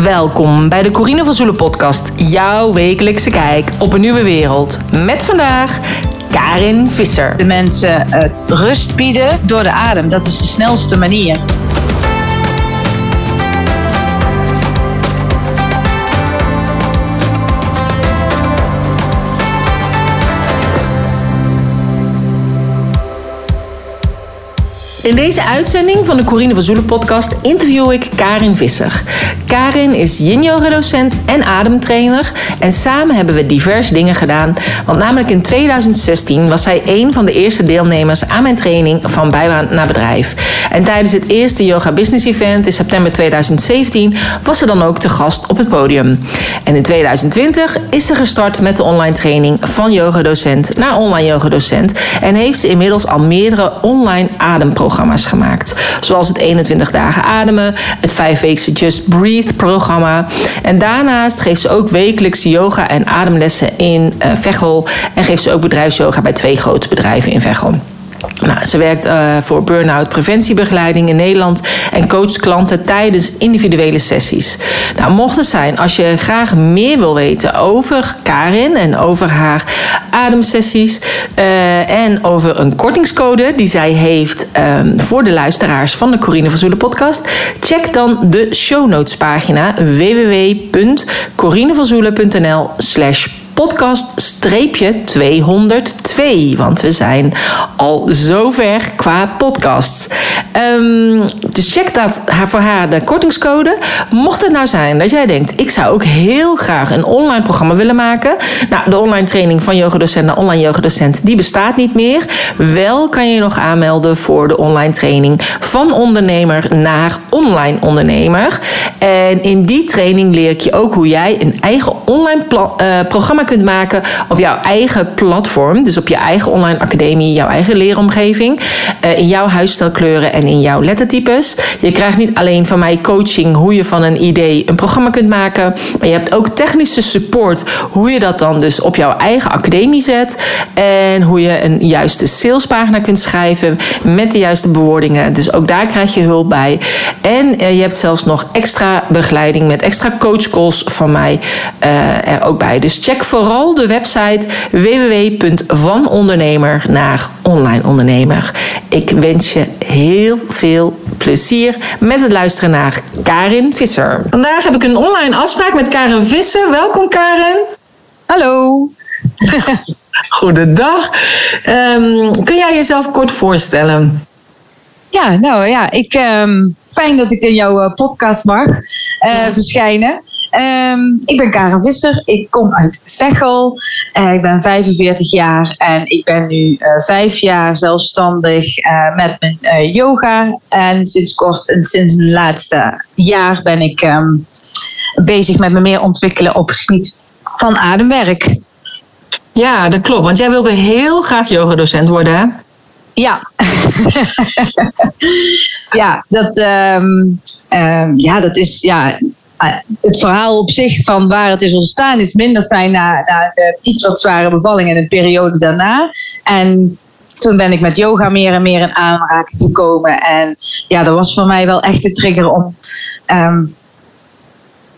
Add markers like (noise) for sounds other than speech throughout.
Welkom bij de Corine van Zoelen podcast, jouw wekelijkse kijk op een nieuwe wereld. Met vandaag Karin Visser. De mensen rust bieden door de adem, dat is de snelste manier. In deze uitzending van de Corine van Zoelen podcast interview ik Karin Visser. Karin is yin-yoga-docent en ademtrainer. En samen hebben we diverse dingen gedaan. Want namelijk in 2016 was zij een van de eerste deelnemers aan mijn training van bijbaan naar bedrijf. En tijdens het eerste Yoga Business Event in september 2017 was ze dan ook te gast op het podium. En in 2020 is ze gestart met de online training van yoga-docent naar online yoga-docent. En heeft ze inmiddels al meerdere online ademprogramma's gemaakt. Zoals het 21 dagen ademen, het 5 weekse Just Breathe programma. En daarnaast geeft ze ook wekelijks yoga en ademlessen in uh, Veghel. En geeft ze ook bedrijfsyoga bij twee grote bedrijven in Veghel. Nou, ze werkt uh, voor burn-out preventiebegeleiding in Nederland en coacht klanten tijdens individuele sessies. Nou, mocht het zijn, als je graag meer wil weten over Karin en over haar ademsessies uh, en over een kortingscode die zij heeft um, voor de luisteraars van de Corine van Zoelen podcast, check dan de show notes pagina www.corinevanzoelen.nl slash podcast-202. Want we zijn al zover qua podcasts. Um, dus check dat voor haar de kortingscode. Mocht het nou zijn dat jij denkt... ik zou ook heel graag een online programma willen maken. Nou, de online training van yogadocent naar online yogadocent... die bestaat niet meer. Wel kan je je nog aanmelden voor de online training... van ondernemer naar online ondernemer. En in die training leer ik je ook hoe jij een eigen online uh, programma maken op jouw eigen platform. Dus op je eigen online academie, jouw eigen leeromgeving. Uh, in jouw huisstijlkleuren en in jouw lettertypes. Je krijgt niet alleen van mij coaching hoe je van een idee een programma kunt maken. Maar je hebt ook technische support hoe je dat dan dus op jouw eigen academie zet. En hoe je een juiste salespagina kunt schrijven met de juiste bewoordingen. Dus ook daar krijg je hulp bij. En uh, je hebt zelfs nog extra begeleiding met extra coachcalls van mij uh, er ook bij. Dus check vooral de website www.vanondernemer naar online ondernemer. Ik wens je heel veel plezier met het luisteren naar Karin Visser. Vandaag heb ik een online afspraak met Karin Visser. Welkom Karin. Hallo. (laughs) Goedendag. Um, kun jij jezelf kort voorstellen? Ja, nou ja, ik, um, fijn dat ik in jouw uh, podcast mag uh, ja. verschijnen. Um, ik ben Karen Visser, ik kom uit Veghel. Uh, ik ben 45 jaar en ik ben nu vijf jaar zelfstandig met mijn yoga. En sinds kort en sinds het laatste jaar ben ik um, bezig met me meer ontwikkelen op het gebied van ademwerk. Ja, dat klopt. Want jij wilde heel graag yogadocent worden, hè? Ja. (laughs) ja, dat, um, um, ja, dat is. Ja, het verhaal op zich van waar het is ontstaan is minder fijn na, na de iets wat zware bevalling en een periode daarna. En toen ben ik met yoga meer en meer in aanraking gekomen. En ja, dat was voor mij wel echt de trigger om. Um,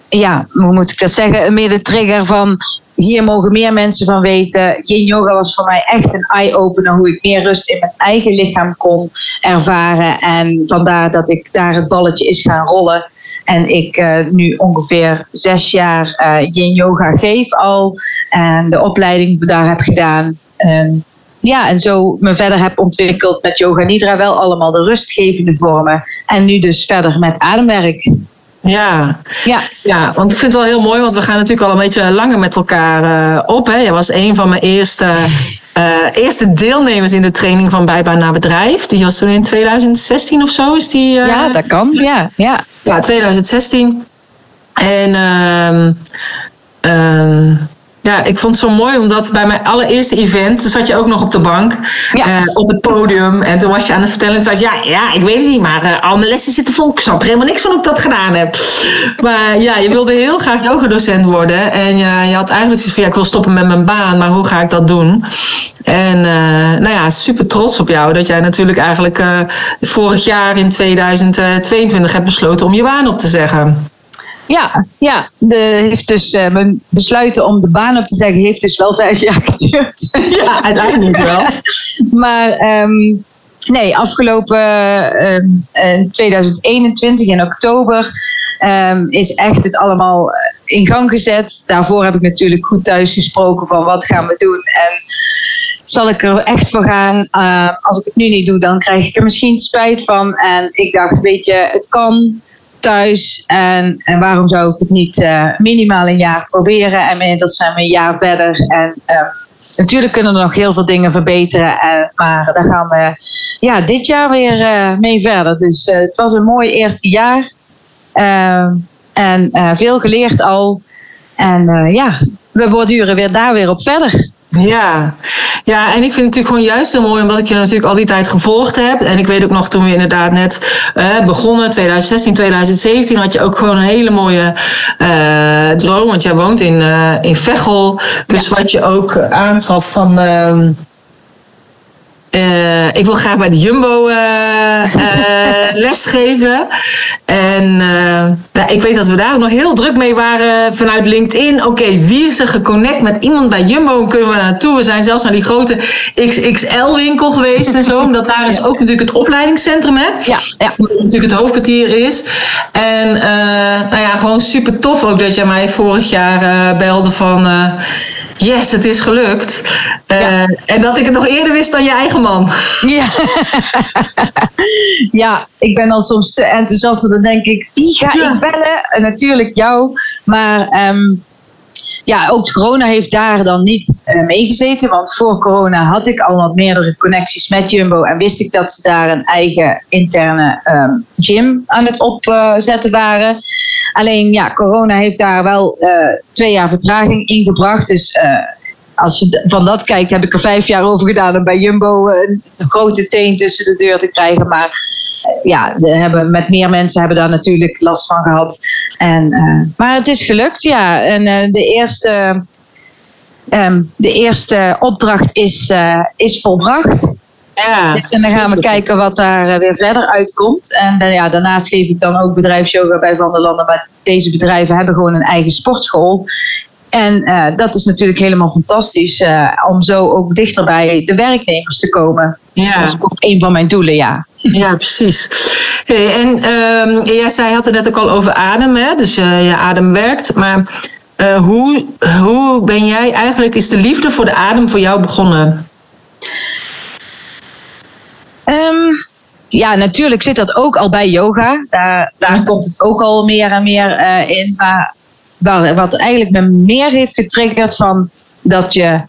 ja, hoe moet ik dat zeggen? Meer de trigger van hier mogen meer mensen van weten. Yin yoga was voor mij echt een eye-opener hoe ik meer rust in mijn eigen lichaam kon ervaren. En vandaar dat ik daar het balletje is gaan rollen. En ik uh, nu ongeveer zes jaar uh, yin yoga geef al. En de opleiding daar heb gedaan. En ja, en zo me verder heb ontwikkeld met yoga nidra. Wel allemaal de rustgevende vormen. En nu dus verder met ademwerk. Ja. Ja. ja, want ik vind het wel heel mooi, want we gaan natuurlijk al een beetje langer met elkaar uh, op. Hè. Jij was een van mijn eerste, uh, eerste deelnemers in de training van bijbaan naar bedrijf. Die was toen in 2016 of zo. Is die, uh, ja, dat kan. Ja, ja. ja 2016. En um, ja, ik vond het zo mooi, omdat bij mijn allereerste event zat je ook nog op de bank, ja. uh, op het podium. En toen was je aan het vertellen en zei je, ja, ja, ik weet het niet, maar uh, al mijn lessen zitten vol. Ik snap er helemaal niks van ik dat gedaan heb. Maar ja, je wilde heel graag yogadocent worden. En je, je had eigenlijk zoiets van, ja, ik wil stoppen met mijn baan, maar hoe ga ik dat doen? En nou ja, super trots op jou dat jij natuurlijk eigenlijk vorig jaar in 2022 hebt besloten om je baan op te zeggen. Ja, ja. De, heeft dus, uh, mijn besluiten om de baan op te zeggen, heeft dus wel vijf jaar geduurd. ja, uiteindelijk wel. (laughs) maar um, nee, afgelopen uh, 2021 in oktober um, is echt het allemaal in gang gezet. Daarvoor heb ik natuurlijk goed thuis gesproken van wat gaan we doen. En zal ik er echt voor gaan. Als ik het nu niet doe, dan krijg ik er misschien spijt van. En ik dacht, weet je, het kan thuis. En, en waarom zou ik het niet uh, minimaal een jaar proberen? En inmiddels zijn we een jaar verder. En uh, natuurlijk kunnen er nog heel veel dingen verbeteren. Uh, maar daar gaan we ja, dit jaar weer mee verder. Dus het was een mooi eerste jaar. en veel geleerd al. En ja, we borduren weer daar weer op verder. Ja. ja, en ik vind het natuurlijk gewoon juist heel mooi, omdat ik je natuurlijk al die tijd gevolgd heb. En ik weet ook nog toen we inderdaad net uh, begonnen, 2016, 2017, had je ook gewoon een hele mooie uh, droom. Want jij woont in, uh, in Veghel. Dus wat je ook aangaf van. Uh, uh, ik wil graag bij de Jumbo uh, uh, (laughs) lesgeven. En nou, ik weet dat we daar nog heel druk mee waren vanuit LinkedIn. Oké, okay, wie is er geconnect met iemand bij Jumbo? Kunnen we naartoe? We zijn zelfs naar die grote XXL-winkel geweest en zo. Omdat daar is ook natuurlijk het opleidingscentrum, hè? Ja, ja. Dat natuurlijk het hoofdkwartier is. En nou ja, gewoon super tof ook dat jij mij vorig jaar belde van yes, het is gelukt. Uh, En dat ik het nog eerder wist dan je eigen man. Ja, (laughs) ja ik ben al soms te enthousiast. Dan denk ik, wie ga ja. ik bellen? En natuurlijk jou. Maar um, ja, ook corona heeft daar dan niet uh, meegezeten. Want voor corona had ik al wat meerdere connecties met Jumbo. En wist ik dat ze daar een eigen interne um, gym aan het opzetten waren. Alleen ja, corona heeft daar wel uh, twee jaar vertraging in gebracht. Dus uh, als je van dat kijkt, heb ik er vijf jaar over gedaan om bij Jumbo een grote teen tussen de deur te krijgen. Maar ja, we hebben, met meer mensen hebben daar natuurlijk last van gehad. En, maar het is gelukt, ja. En de eerste. Um, de eerste opdracht is, is volbracht. Ja, dus en dan gaan we kijken wat daar weer verder uitkomt. En ja, daarnaast geef ik dan ook bedrijfsyoga bij Van der Landen. Maar deze bedrijven hebben gewoon een eigen sportschool. En uh, dat is natuurlijk helemaal fantastisch uh, om zo ook dichter bij de werknemers te komen. Ja. Dat is ook een van mijn doelen, ja. Ja, precies. Hey, en um, jij zei, had het net ook al over adem, hè? dus uh, je adem werkt. Maar hoe, hoe ben jij eigenlijk, is de liefde voor de adem voor jou begonnen? Um, ja, natuurlijk zit dat ook al bij yoga. Daar, daar komt het ook al meer en meer in. Maar wat eigenlijk me meer heeft getriggerd van dat je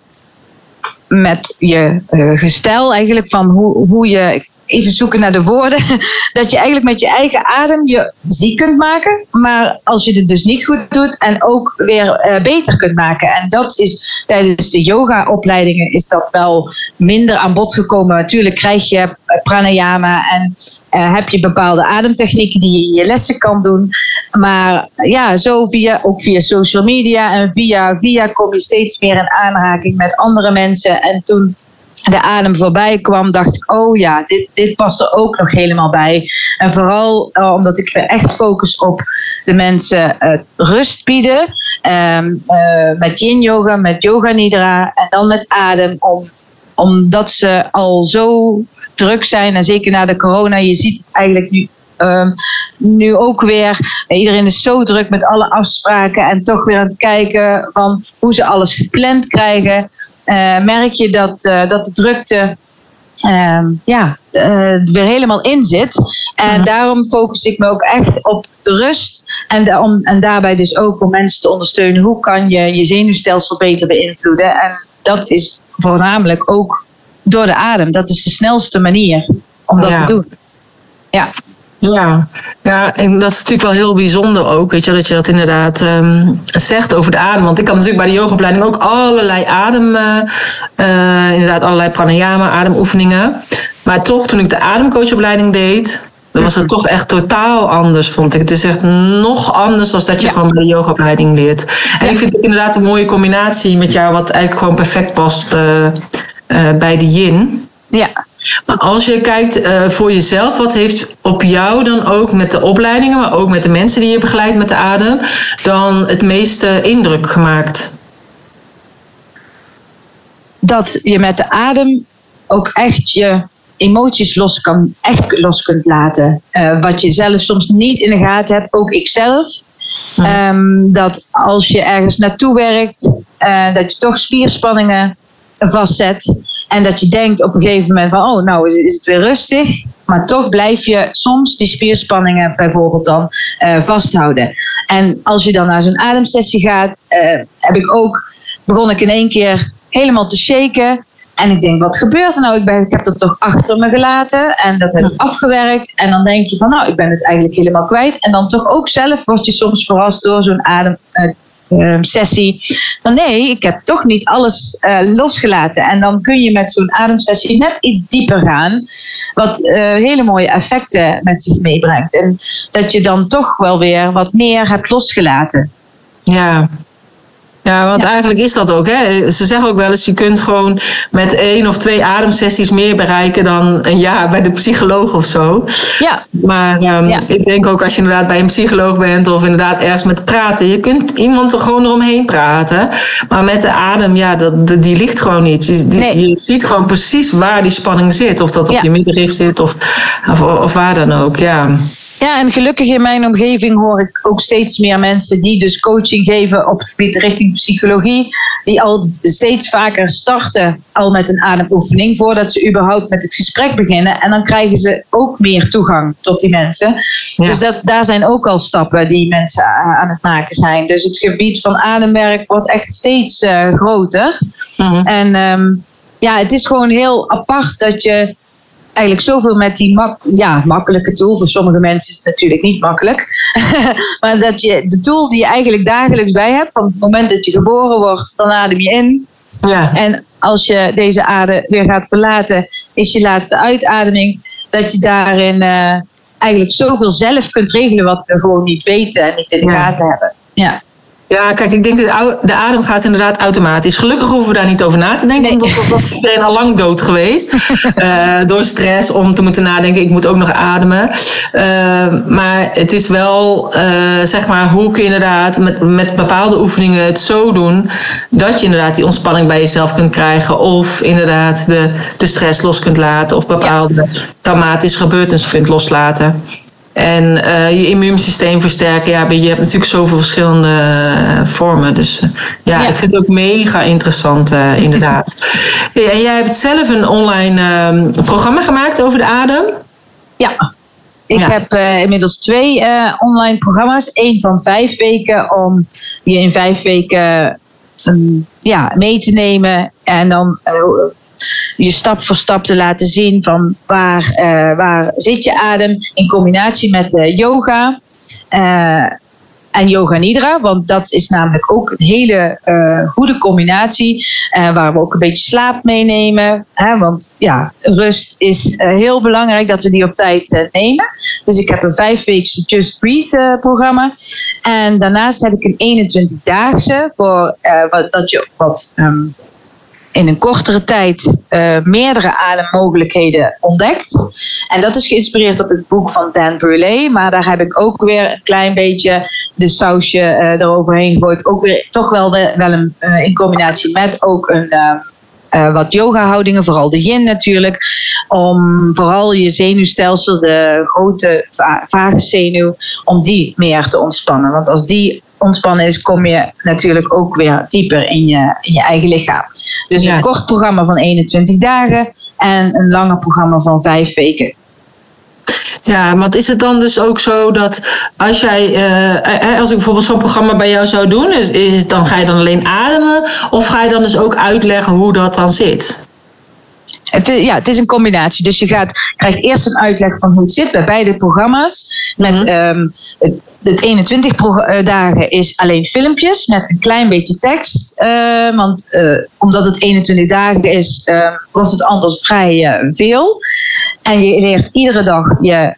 met je uh, gestel eigenlijk van hoe, hoe je even zoeken naar de woorden. (laughs) Dat je eigenlijk met je eigen adem je ziek kunt maken. Maar als je het dus niet goed doet en ook weer uh, beter kunt maken. En dat is tijdens de yoga-opleidingen is dat wel minder aan bod gekomen. Natuurlijk krijg je pranayama en uh, heb je bepaalde ademtechnieken die je in je lessen kan doen. Maar ja, zo via, ook via social media en via, via kom je steeds meer in aanraking met andere mensen. En toen de adem voorbij kwam, dacht ik, oh ja, dit, dit past er ook nog helemaal bij. En vooral uh, omdat ik echt focus op de mensen uh, rust bieden. Um, uh, met yin yoga, met yoga nidra en dan met adem. Om, omdat ze al zo druk zijn en zeker na de corona, je ziet het eigenlijk nu Uh, nu ook weer, iedereen is zo druk met alle afspraken en toch weer aan het kijken van hoe ze alles gepland krijgen. Uh, merk je dat, uh, dat de drukte uh, ja, weer helemaal in zit. En daarom focus ik me ook echt op de rust. En, de, om, en daarbij dus ook om mensen te ondersteunen. Hoe kan je je zenuwstelsel beter beïnvloeden? En dat is voornamelijk ook door de adem. Dat is de snelste manier om dat ja. te doen. Ja. Ja, ja, en dat is natuurlijk wel heel bijzonder ook, weet je, dat je dat inderdaad um, zegt over de adem. Want ik had natuurlijk bij de yogaopleiding ook allerlei adem, uh, uh, inderdaad allerlei pranayama, ademoefeningen. Maar toch, toen ik de ademcoachopleiding deed, dan was het toch echt totaal anders, vond ik. Het is echt nog anders dan dat je ja. gewoon bij de yogaopleiding leert. En ja. ik vind het inderdaad een mooie combinatie met jou, wat eigenlijk gewoon perfect past uh, bij de yin. Ja, Maar als je kijkt uh, voor jezelf, wat heeft op jou dan ook met de opleidingen, maar ook met de mensen die je begeleidt met de adem, dan het meeste indruk gemaakt? Dat je met de adem ook echt je emoties los, kan, echt los kunt laten. Uh, wat je zelf soms niet in de gaten hebt, ook ikzelf. Um, dat als je ergens naartoe werkt, uh, dat je toch spierspanningen vastzet. En dat je denkt op een gegeven moment van, oh, nou is het weer rustig. Maar toch blijf je soms die spierspanningen bijvoorbeeld dan uh, vasthouden. En als je dan naar zo'n ademsessie gaat, uh, heb ik ook, begon ik in één keer helemaal te shaken. En ik denk, wat gebeurt er nou? Ik, ben, ik heb dat toch achter me gelaten en dat heb ik afgewerkt. En dan denk je van, nou, ik ben het eigenlijk helemaal kwijt. En dan toch ook zelf word je soms verrast door zo'n adem, uh, sessie. Van nee, ik heb toch niet alles uh, losgelaten. En dan kun je met zo'n ademsessie net iets dieper gaan. Wat uh, hele mooie effecten met zich meebrengt. En dat je dan toch wel weer wat meer hebt losgelaten. Ja, ja, want eigenlijk is dat ook. Hè. Ze zeggen ook wel eens, je kunt gewoon met één of twee ademsessies meer bereiken dan een jaar bij de psycholoog of zo. Ja. Maar um, ja. ik denk ook als je inderdaad bij een psycholoog bent of inderdaad ergens met praten, je kunt iemand er gewoon eromheen praten. Maar met de adem, ja, dat, die ligt gewoon niet. Je, die, nee. je ziet gewoon precies waar die spanning zit. Of dat op ja. je middenrif zit of, of, of waar dan ook. Ja. Ja, en gelukkig in mijn omgeving hoor ik ook steeds meer mensen die dus coaching geven op het gebied richting psychologie, die al steeds vaker starten al met een ademoefening voordat ze überhaupt met het gesprek beginnen. En dan krijgen ze ook meer toegang tot die mensen. Ja. Dus dat, daar zijn ook al stappen die mensen aan het maken zijn. Dus het gebied van ademwerk wordt echt steeds uh, groter. Mm-hmm. En um, ja, het is gewoon heel apart dat je eigenlijk zoveel met die mak ja, makkelijke tool. Voor sommige mensen is het natuurlijk niet makkelijk. (laughs) maar dat je de tool die je eigenlijk dagelijks bij hebt, van het moment dat je geboren wordt, dan adem je in. Ja. En als je deze aarde weer gaat verlaten, is je laatste uitademing. Dat je daarin uh, eigenlijk zoveel zelf kunt regelen wat we gewoon niet weten en niet in de ja. gaten hebben. Ja. Ja, kijk, ik denk dat de adem gaat inderdaad automatisch. Gelukkig hoeven we daar niet over na te denken, nee. want dat was iedereen al lang dood geweest. uh, (laughs) door stress, om te moeten nadenken, ik moet ook nog ademen. Uh, maar het is wel, uh, zeg maar, hoe kun je inderdaad met, met bepaalde oefeningen het zo doen dat je inderdaad die ontspanning bij jezelf kunt krijgen. Of inderdaad de, de stress los kunt laten, of bepaalde ja. traumatische gebeurtenissen kunt loslaten. En uh, je immuunsysteem versterken. Ja, je hebt natuurlijk zoveel verschillende uh, vormen. Dus uh, ja, ja, ik vind het ook mega interessant, inderdaad. (laughs) en jij hebt zelf een online ehm, programma gemaakt over de adem? Ja. Ik ja. heb inmiddels twee online programma's. Eén van vijf weken om je in vijf weken um, ja, mee te nemen. En dan je stap voor stap te laten zien van waar, uh, waar zit je adem in combinatie met uh, yoga. Uh, en yoga nidra, want dat is namelijk ook een hele goede combinatie, waar we ook een beetje slaap meenemen. Hè, want ja, rust is heel belangrijk dat we die op tijd nemen. Dus ik heb een vijfweekse Just Breathe programma. En daarnaast heb ik een 21-daagse, voor wat, dat je wat um, in een kortere tijd uh, meerdere ademmogelijkheden ontdekt. En dat is geïnspireerd op het boek van Dan Brulé. Maar daar heb ik ook weer een klein beetje de sausje uh, eroverheen gegooid. Ook weer toch wel, wel een, uh, in combinatie met ook een. Wat yoga-houdingen, vooral de yin natuurlijk, om vooral je zenuwstelsel, de grote vagus-zenuw, om die meer te ontspannen. Want als die ontspannen is, kom je natuurlijk ook weer dieper in je, in je eigen lichaam. Dus ja. een kort programma van 21 dagen en een langer programma van 5 weken. Ja, want is het dan dus ook zo dat als jij, uh, als ik bijvoorbeeld zo'n programma bij jou zou doen, is, is het dan ga je dan alleen ademen of ga je dan dus ook uitleggen hoe dat dan zit? Het is, ja, het is een combinatie. Dus je gaat, krijgt eerst een uitleg van hoe het zit bij beide programma's. Met mm -hmm. um, de 21 dagen is alleen filmpjes met een klein beetje tekst. want omdat het 21 dagen is, wordt het anders vrij veel. En je leert iedere dag je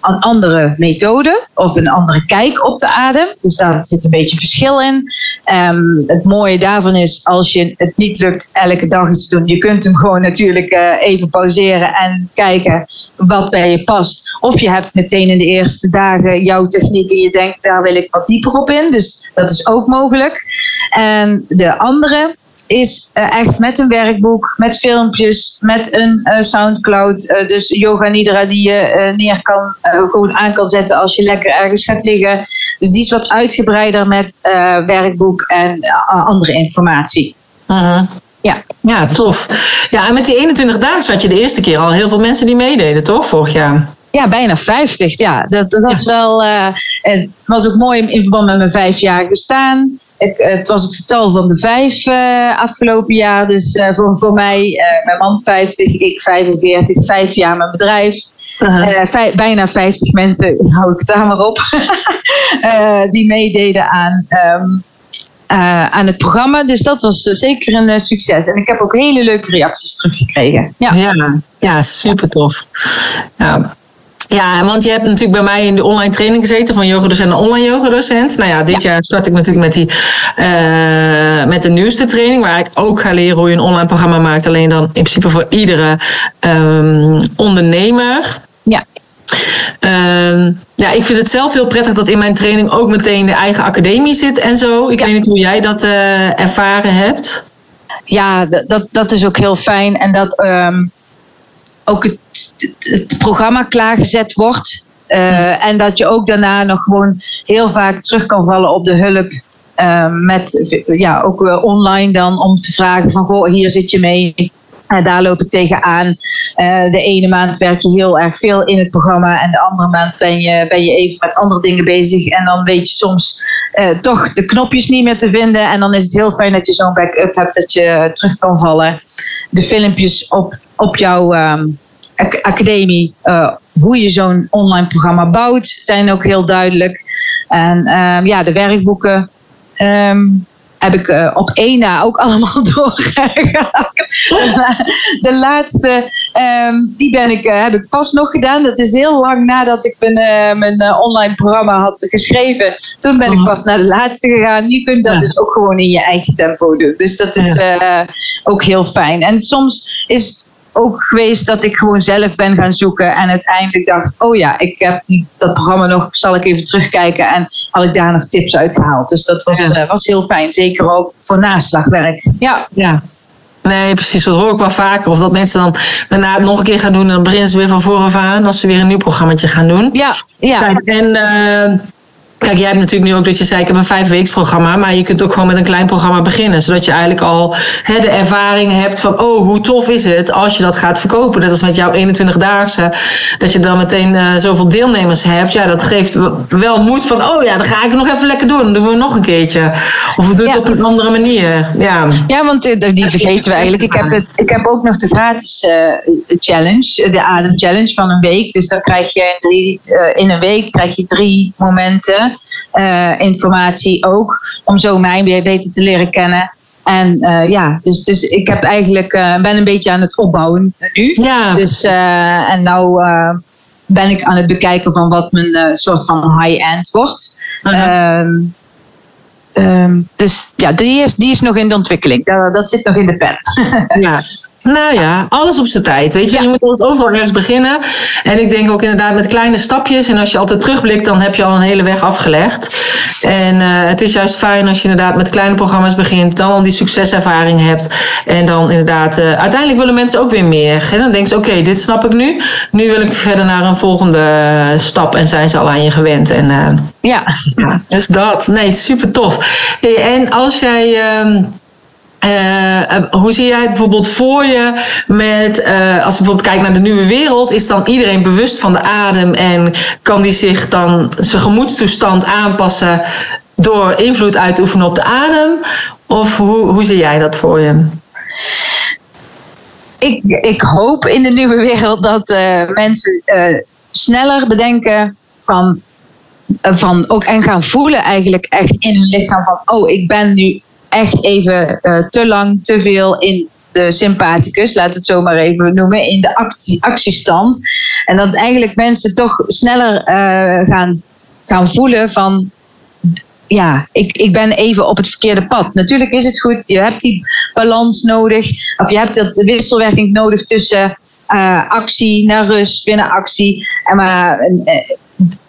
een, andere methode of een andere kijk op de adem. Dus daar zit een beetje verschil in. Um, het mooie daarvan is, als je het niet lukt elke dag iets te doen, je kunt hem gewoon natuurlijk uh, even pauzeren en kijken wat bij je past. Of je hebt meteen in de eerste dagen jouw techniek en je denkt, daar wil ik wat dieper op in. Dus dat is ook mogelijk. En de andere is uh, echt met een werkboek, met filmpjes, met een uh, Soundcloud. Uh, dus Yoga Nidra die je neer kan, gewoon aan kan zetten als je lekker ergens gaat liggen. Dus die is wat uitgebreider met werkboek en andere informatie. -huh. Ja. ja, tof. Ja, en met die 21 dagen had je de eerste keer al heel veel mensen die meededen, toch, vorig jaar? Ja, bijna 50. Ja, dat, dat was wel. Uh, het was ook mooi in verband met mijn vijf jaar gestaan. Ik, het was het getal van de vijf uh, afgelopen jaar. Dus uh, voor, voor mij, mijn man 50, ik 45, vijf jaar mijn bedrijf. -huh. vijf, bijna 50 mensen, (laughs) hou ik het daar maar op, (laughs) die meededen aan. Um, uh, aan het programma. Dus dat was uh, zeker een uh, succes. En ik heb ook hele leuke reacties teruggekregen. Ja, ja, ja super tof. Ja. Ja, want je hebt natuurlijk bij mij in de online training gezeten van yogadocent en online yogadocent. Nou ja, dit jaar start ik natuurlijk met, die, met de nieuwste training, waar ik ook ga leren hoe je een online programma maakt. Alleen dan in principe voor iedere um, ondernemer. Ja. Uh, ja, ik vind het zelf heel prettig dat in mijn training ook meteen de eigen academie zit en zo. Ik ja. weet niet hoe jij dat uh, ervaren hebt. Ja, dat, dat is ook heel fijn. En dat um, ook het, het, programma klaargezet wordt. Uh, en dat je ook daarna nog gewoon heel vaak terug kan vallen op de hulp. Uh, met ja, ook online dan om te vragen van goh, hier zit je mee. Daar loop ik tegenaan. Uh, de ene maand werk je heel erg veel in het programma en de andere maand ben je, ben je even met andere dingen bezig. En dan weet je soms uh, toch de knopjes niet meer te vinden. En dan is het heel fijn dat je zo'n backup hebt dat je terug kan vallen. De filmpjes op, op jouw um, academie, hoe je zo'n online programma bouwt, zijn ook heel duidelijk. En um, ja, de werkboeken. Um, heb ik uh, op één na ook allemaal (laughs) doorgehakt. De laatste, um, die ben ik, uh, heb ik pas nog gedaan. Dat is heel lang nadat ik mijn, uh, mijn online programma had geschreven. Toen ben ik pas naar de laatste gegaan. Je kunt dat ja. dus ook gewoon in je eigen tempo doen. Dus dat is ook heel fijn. En soms is ook geweest dat ik gewoon zelf ben gaan zoeken en uiteindelijk dacht, oh ja, ik heb die, dat programma nog, zal ik even terugkijken en had ik daar nog tips uitgehaald. Dus dat was, ja. uh, was heel fijn, zeker ook voor naslagwerk. Ja. ja. Nee, precies. Dat hoor ik wel vaker. Of dat mensen dan daarna het nog een keer gaan doen en dan beginnen ze weer van vooraf aan als ze weer een nieuw programma gaan doen. Ja, ja. Kijk, en uh, Kijk, jij hebt natuurlijk nu ook dat je zei, ik heb een vijfweeksprogramma, maar je kunt ook gewoon met een klein programma beginnen. Zodat je eigenlijk al hè, de ervaring hebt van, oh, hoe tof is het als je dat gaat verkopen. Net als met jouw 21-daagse, dat je dan meteen uh, zoveel deelnemers hebt. Ja, dat geeft wel moed van, oh ja, dan ga ik nog even lekker doen. Dan doen we nog een keertje. Of we doen het ja. op een andere manier. Ja, ja want uh, die vergeten we eigenlijk. Ik heb, het, ik heb ook nog de gratis uh, challenge, de Adem Challenge van een week. Dus dan krijg je in, drie, in een week krijg je drie momenten uh, informatie ook. Om zo mij weer beter te leren kennen. En uh, ja, dus, dus ik heb eigenlijk, uh, ben een beetje aan het opbouwen nu. Ja. Dus, en nou ben ik aan het bekijken van wat mijn soort van high-end wordt. -huh. Um, um, dus ja, die is, die is nog in de ontwikkeling. Dat, dat zit nog in de pen. ja. (laughs) Nou ja, alles op zijn tijd. Weet je, ja. je moet altijd overal ergens beginnen. En ik denk ook inderdaad met kleine stapjes. En als je altijd terugblikt, dan heb je al een hele weg afgelegd. En uh, het is juist fijn als je inderdaad met kleine programma's begint. Dan al die succeservaring hebt. En dan inderdaad, uh, uiteindelijk willen mensen ook weer meer. En dan denken ze, oké, okay, dit snap ik nu. Nu wil ik verder naar een volgende stap. En zijn ze al aan je gewend. En uh, ja. ja, dus dat. Nee, super tof. Hey, en als jij... Uh, hoe zie jij het bijvoorbeeld voor je met, uh, als je bijvoorbeeld kijkt naar de nieuwe wereld, is dan iedereen bewust van de adem en kan die zich dan zijn gemoedstoestand aanpassen door invloed uit te oefenen op de adem? Of hoe, hoe zie jij dat voor je? Ik, ik hoop in de nieuwe wereld dat mensen sneller bedenken van van ook en gaan voelen eigenlijk echt in hun lichaam van oh ik ben nu echt even te lang te veel in de sympathicus, laat het zo maar even noemen, in de actie, actiestand. En dat eigenlijk mensen toch sneller gaan, gaan voelen van ja, ik, ik ben even op het verkeerde pad. Natuurlijk is het goed, je hebt die balans nodig. Of je hebt de wisselwerking nodig tussen uh, actie naar rust, naar actie. En, maar,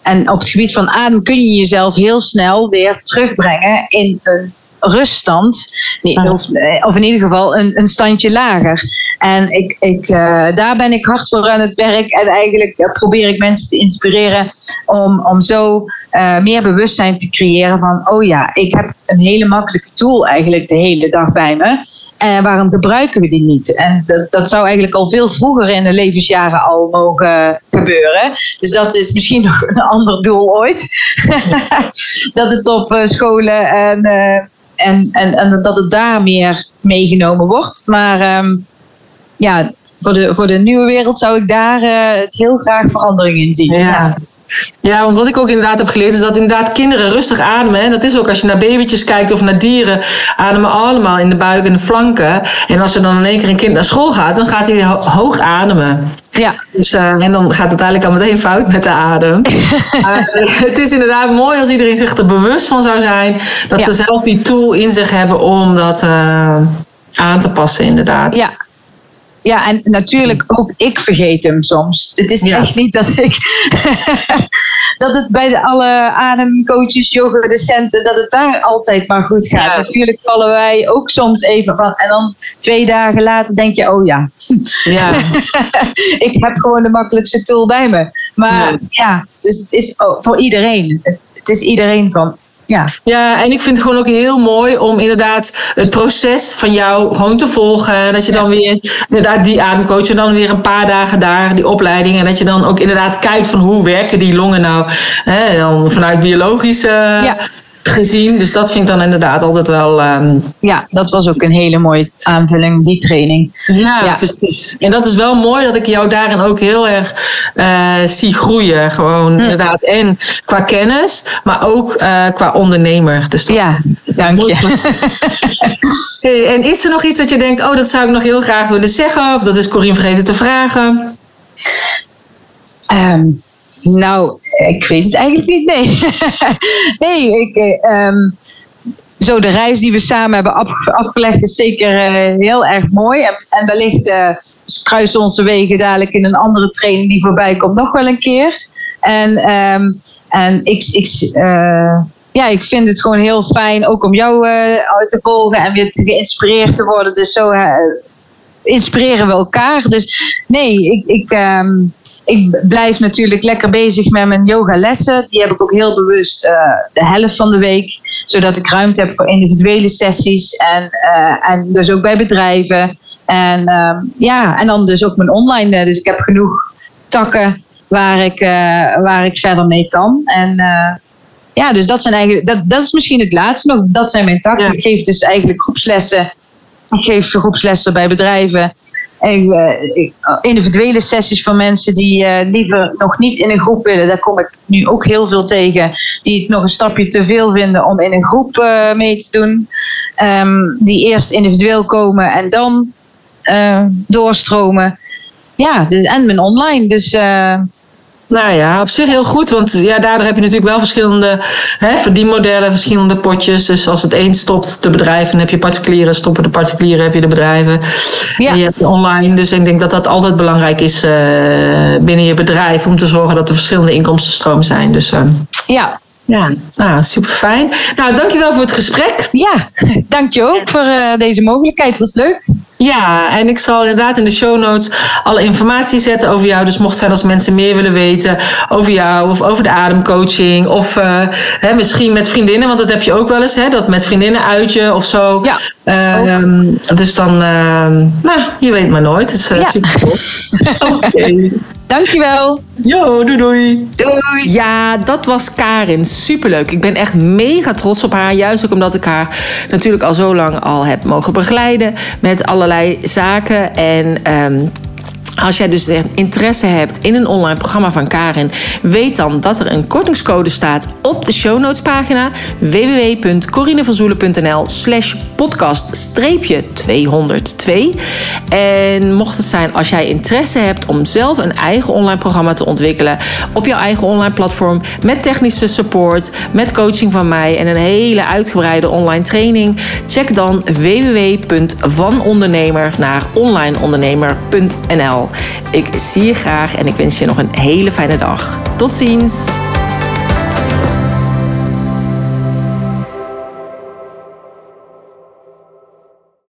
en op het gebied van adem kun je jezelf heel snel weer terugbrengen in een ruststand. Of, of in ieder geval een, een standje lager. En ik, ik, uh, daar ben ik hard voor aan het werk. En eigenlijk uh, probeer ik mensen te inspireren om, om zo uh, meer bewustzijn te creëren van, oh ja, ik heb een hele makkelijke tool eigenlijk de hele dag bij me. En waarom gebruiken we die niet? En dat, dat zou eigenlijk al veel vroeger in de levensjaren al mogen gebeuren. Dus dat is misschien (laughs) nog een ander doel ooit. (laughs) dat het op scholen en, en, en, en dat het daar meer meegenomen wordt. Maar um, ja, voor de, voor de nieuwe wereld zou ik daar uh, het heel graag verandering in zien. Ja. Ja. want wat ik ook inderdaad heb geleerd is dat inderdaad kinderen rustig ademen. En dat is ook als je naar babytjes kijkt of naar dieren, ademen allemaal in de buik en de flanken. En als er dan in één keer een kind naar school gaat, dan gaat hij hoog ademen. Ja. Dus, uh, en dan gaat het eigenlijk al meteen fout met de adem. (laughs) maar uh, het is inderdaad mooi als iedereen zich er bewust van zou zijn. Dat ze zelf die tool in zich hebben om dat uh, aan te passen, inderdaad. Ja, ja, en natuurlijk ook ik vergeet hem soms. Het is echt niet dat ik. (laughs) dat het bij de alle ademcoaches, yoga-docenten, dat het daar altijd maar goed gaat. Natuurlijk vallen wij ook soms even van. En dan twee dagen later denk je: oh ja. ja. (laughs) ik heb gewoon de makkelijkste tool bij me. Maar ja, dus het is voor iedereen. Het is iedereen van ja. ja, en ik vind het gewoon ook heel mooi om inderdaad het proces van jou gewoon te volgen. Dat je dan weer inderdaad die ademcoach en dan weer een paar dagen daar, die opleiding. En dat je dan ook inderdaad kijkt van hoe werken die longen nou. Hè, dan vanuit biologische ja gezien. Dus dat vind ik dan inderdaad altijd wel. Um... Ja, dat was ook een hele mooie aanvulling, die training. Ja, precies. En dat is wel mooi dat ik jou daarin ook heel erg uh, zie groeien. Gewoon hm. inderdaad. En qua kennis, maar ook uh, qua ondernemer. Dus dat ja, dank je. (laughs) (laughs) hey, en is er nog iets dat je denkt, oh, dat zou ik nog heel graag willen zeggen? Of dat is Corine vergeten te vragen? Um. Nou, ik weet het eigenlijk niet. Nee, (laughs) nee ik, um, zo de reis die we samen hebben afgelegd is zeker uh, heel erg mooi. En, en wellicht uh, kruisen onze wegen dadelijk in een andere training die voorbij komt nog wel een keer. En, um, en ik, ik, ja, ik vind het gewoon heel fijn ook om jou te volgen en weer te geïnspireerd te worden. Dus zo inspireren we elkaar. Dus nee, ik, ik, um, ik blijf natuurlijk lekker bezig met mijn yogalessen. Die heb ik ook heel bewust uh, de helft van de week. Zodat ik ruimte heb voor individuele sessies. En, uh, en dus ook bij bedrijven. En um, ja, en dan dus ook mijn online. Dus ik heb genoeg takken waar ik, uh, waar ik verder mee kan. En ja, dus dat zijn eigenlijk, dat, dat is misschien het laatste nog. Dat zijn mijn takken. Ik geef dus eigenlijk groepslessen ik geef groepslessen bij bedrijven. En, uh, individuele sessies van mensen die uh, liever nog niet in een groep willen. Daar kom ik nu ook heel veel tegen. Die het nog een stapje te veel vinden om in een groep uh, mee te doen. Um, die eerst individueel komen en dan doorstromen. Ja, dus, en mijn online. Dus nou ja, op zich heel goed. Want ja, daardoor heb je natuurlijk wel verschillende hè, verdienmodellen, verschillende potjes. Dus als het een stopt, de bedrijven, heb je particulieren, stoppen de particulieren, heb je de bedrijven. Ja. En je hebt online. Dus ik denk dat dat altijd belangrijk is uh, binnen je bedrijf om te zorgen dat er verschillende inkomstenstromen zijn. Dus uh, ja. Ja, nou, super fijn. Nou, dankjewel voor het gesprek. Ja, (laughs) dank je ook voor uh, deze mogelijkheid. Het was leuk. Ja, en ik zal inderdaad in de show notes alle informatie zetten over jou. Dus mocht zijn als mensen meer willen weten over jou of over de ademcoaching. Of uh, hè, misschien met vriendinnen, want dat heb je ook wel eens, hè, dat met vriendinnen uitje of zo. Ja. Uh, dus dan, uh, nou, je weet maar nooit. Het is ja. super tof. (laughs) Oké. Okay. Dankjewel. Jo, doei doei. Doei. Ja, dat was Karin. Superleuk. Ik ben echt mega trots op haar. Juist ook omdat ik haar natuurlijk al zo lang al heb mogen begeleiden met allerlei zaken. En um, Als jij dus interesse hebt in een online programma van Karin, weet dan dat er een kortingscode staat op de show notes pagina www.corinevanzoelen.nl slash podcast 202. En mocht het zijn als jij interesse hebt om zelf een eigen online programma te ontwikkelen op jouw eigen online platform met technische support, met coaching van mij en een hele uitgebreide online training, check dan www.vanondernemer naar onlineondernemer.nl. Ik zie je graag en ik wens je nog een hele fijne dag. Tot ziens!